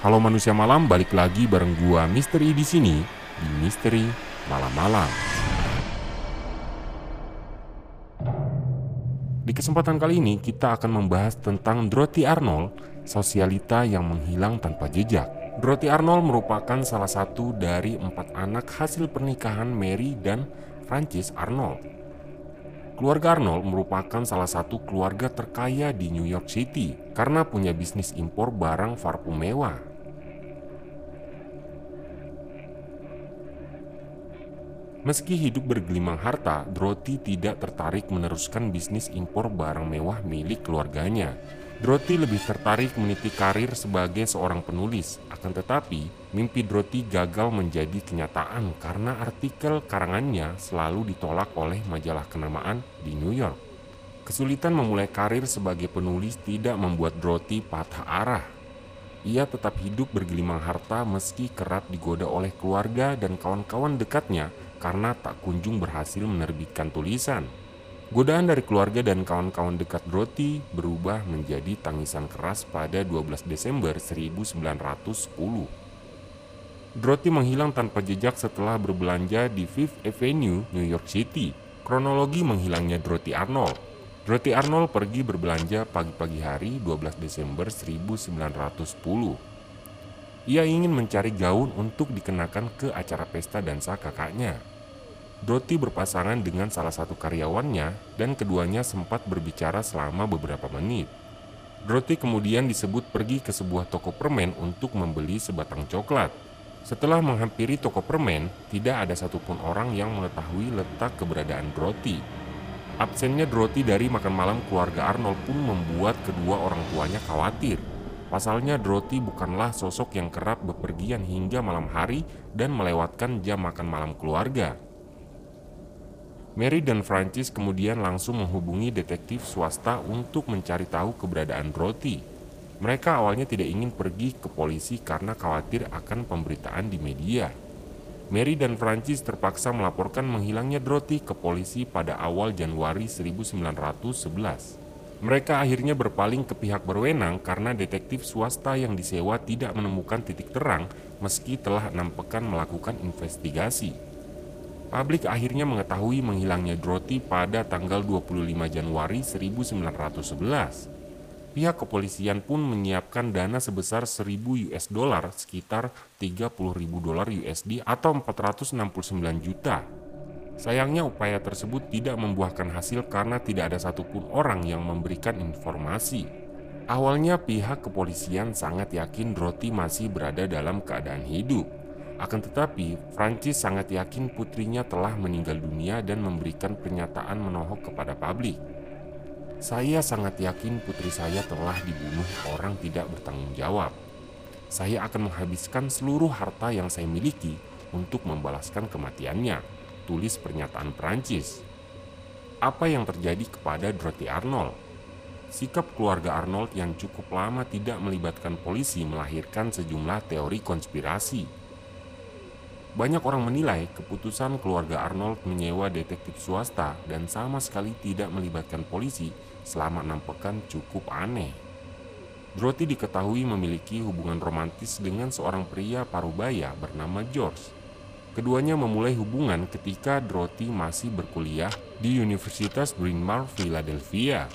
Halo manusia malam, balik lagi bareng gua Misteri di sini di Misteri Malam-malam. Di kesempatan kali ini kita akan membahas tentang Dorothy Arnold, sosialita yang menghilang tanpa jejak. Dorothy Arnold merupakan salah satu dari empat anak hasil pernikahan Mary dan Francis Arnold. Keluarga Arnold merupakan salah satu keluarga terkaya di New York City karena punya bisnis impor barang parfum mewah. Meski hidup bergelimang harta, Dorothy tidak tertarik meneruskan bisnis impor barang mewah milik keluarganya. Dorothy lebih tertarik meniti karir sebagai seorang penulis. Akan tetapi, mimpi Dorothy gagal menjadi kenyataan karena artikel karangannya selalu ditolak oleh majalah kenamaan di New York. Kesulitan memulai karir sebagai penulis tidak membuat Dorothy patah arah. Ia tetap hidup bergelimang harta meski kerap digoda oleh keluarga dan kawan-kawan dekatnya karena tak kunjung berhasil menerbitkan tulisan. Godaan dari keluarga dan kawan-kawan dekat Dorothy berubah menjadi tangisan keras pada 12 Desember 1910. Dorothy menghilang tanpa jejak setelah berbelanja di Fifth Avenue, New York City. Kronologi menghilangnya Dorothy Arnold. Dorothy Arnold pergi berbelanja pagi-pagi hari 12 Desember 1910. Ia ingin mencari gaun untuk dikenakan ke acara pesta dansa kakaknya. Dorothy berpasangan dengan salah satu karyawannya dan keduanya sempat berbicara selama beberapa menit. Dorothy kemudian disebut pergi ke sebuah toko permen untuk membeli sebatang coklat. Setelah menghampiri toko permen, tidak ada satupun orang yang mengetahui letak keberadaan Dorothy. Absennya Dorothy dari makan malam keluarga Arnold pun membuat kedua orang tuanya khawatir. Pasalnya Dorothy bukanlah sosok yang kerap bepergian hingga malam hari dan melewatkan jam makan malam keluarga. Mary dan Francis kemudian langsung menghubungi detektif swasta untuk mencari tahu keberadaan Dorothy. Mereka awalnya tidak ingin pergi ke polisi karena khawatir akan pemberitaan di media. Mary dan Francis terpaksa melaporkan menghilangnya Dorothy ke polisi pada awal Januari 1911. Mereka akhirnya berpaling ke pihak berwenang karena detektif swasta yang disewa tidak menemukan titik terang meski telah enam pekan melakukan investigasi. Publik akhirnya mengetahui menghilangnya Dorothy pada tanggal 25 Januari 1911. Pihak kepolisian pun menyiapkan dana sebesar 1000 US dollar sekitar 30.000 dolar USD atau 469 juta. Sayangnya upaya tersebut tidak membuahkan hasil karena tidak ada satupun orang yang memberikan informasi. Awalnya pihak kepolisian sangat yakin Dorothy masih berada dalam keadaan hidup. Akan tetapi, Francis sangat yakin putrinya telah meninggal dunia dan memberikan pernyataan menohok kepada publik. Saya sangat yakin putri saya telah dibunuh orang tidak bertanggung jawab. Saya akan menghabiskan seluruh harta yang saya miliki untuk membalaskan kematiannya, tulis pernyataan Prancis. Apa yang terjadi kepada Dorothy Arnold? Sikap keluarga Arnold yang cukup lama tidak melibatkan polisi melahirkan sejumlah teori konspirasi banyak orang menilai keputusan keluarga Arnold menyewa detektif swasta dan sama sekali tidak melibatkan polisi selama enam pekan cukup aneh. Dorothy diketahui memiliki hubungan romantis dengan seorang pria parubaya bernama George. Keduanya memulai hubungan ketika Dorothy masih berkuliah di Universitas Bryn Mawr, Philadelphia.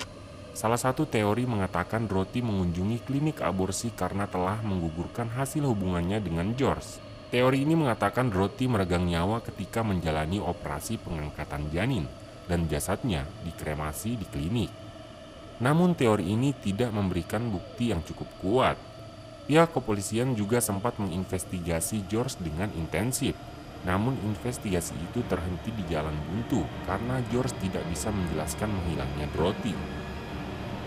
Salah satu teori mengatakan Dorothy mengunjungi klinik aborsi karena telah menggugurkan hasil hubungannya dengan George. Teori ini mengatakan Dorothy meregang nyawa ketika menjalani operasi pengangkatan janin dan jasadnya dikremasi di klinik. Namun teori ini tidak memberikan bukti yang cukup kuat. Pihak kepolisian juga sempat menginvestigasi George dengan intensif. Namun investigasi itu terhenti di jalan buntu karena George tidak bisa menjelaskan menghilangnya Dorothy.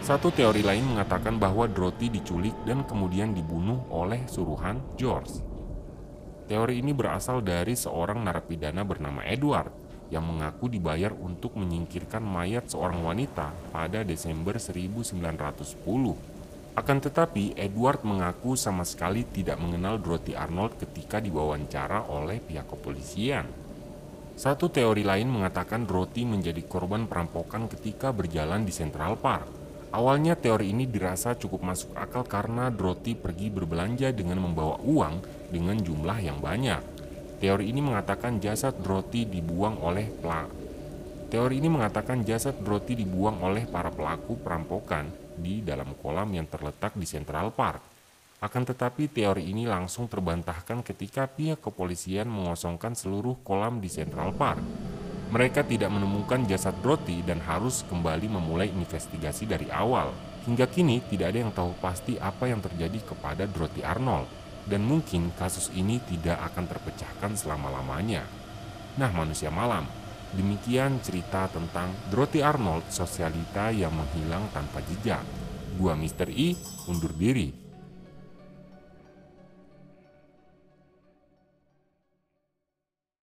Satu teori lain mengatakan bahwa Dorothy diculik dan kemudian dibunuh oleh suruhan George. Teori ini berasal dari seorang narapidana bernama Edward yang mengaku dibayar untuk menyingkirkan mayat seorang wanita pada Desember 1910. Akan tetapi, Edward mengaku sama sekali tidak mengenal Dorothy Arnold ketika diwawancara oleh pihak kepolisian. Satu teori lain mengatakan Dorothy menjadi korban perampokan ketika berjalan di Central Park. Awalnya teori ini dirasa cukup masuk akal karena Dorothy pergi berbelanja dengan membawa uang dengan jumlah yang banyak. Teori ini mengatakan jasad Dorothy dibuang oleh Teori ini mengatakan jasad Dorothy dibuang oleh para pelaku perampokan di dalam kolam yang terletak di Central Park. Akan tetapi teori ini langsung terbantahkan ketika pihak kepolisian mengosongkan seluruh kolam di Central Park. Mereka tidak menemukan jasad Dorothy dan harus kembali memulai investigasi dari awal. Hingga kini tidak ada yang tahu pasti apa yang terjadi kepada Dorothy Arnold dan mungkin kasus ini tidak akan terpecahkan selama-lamanya. Nah, manusia malam, Demikian cerita tentang Dorothy Arnold, sosialita yang menghilang tanpa jejak. Gua Mr. I, undur diri.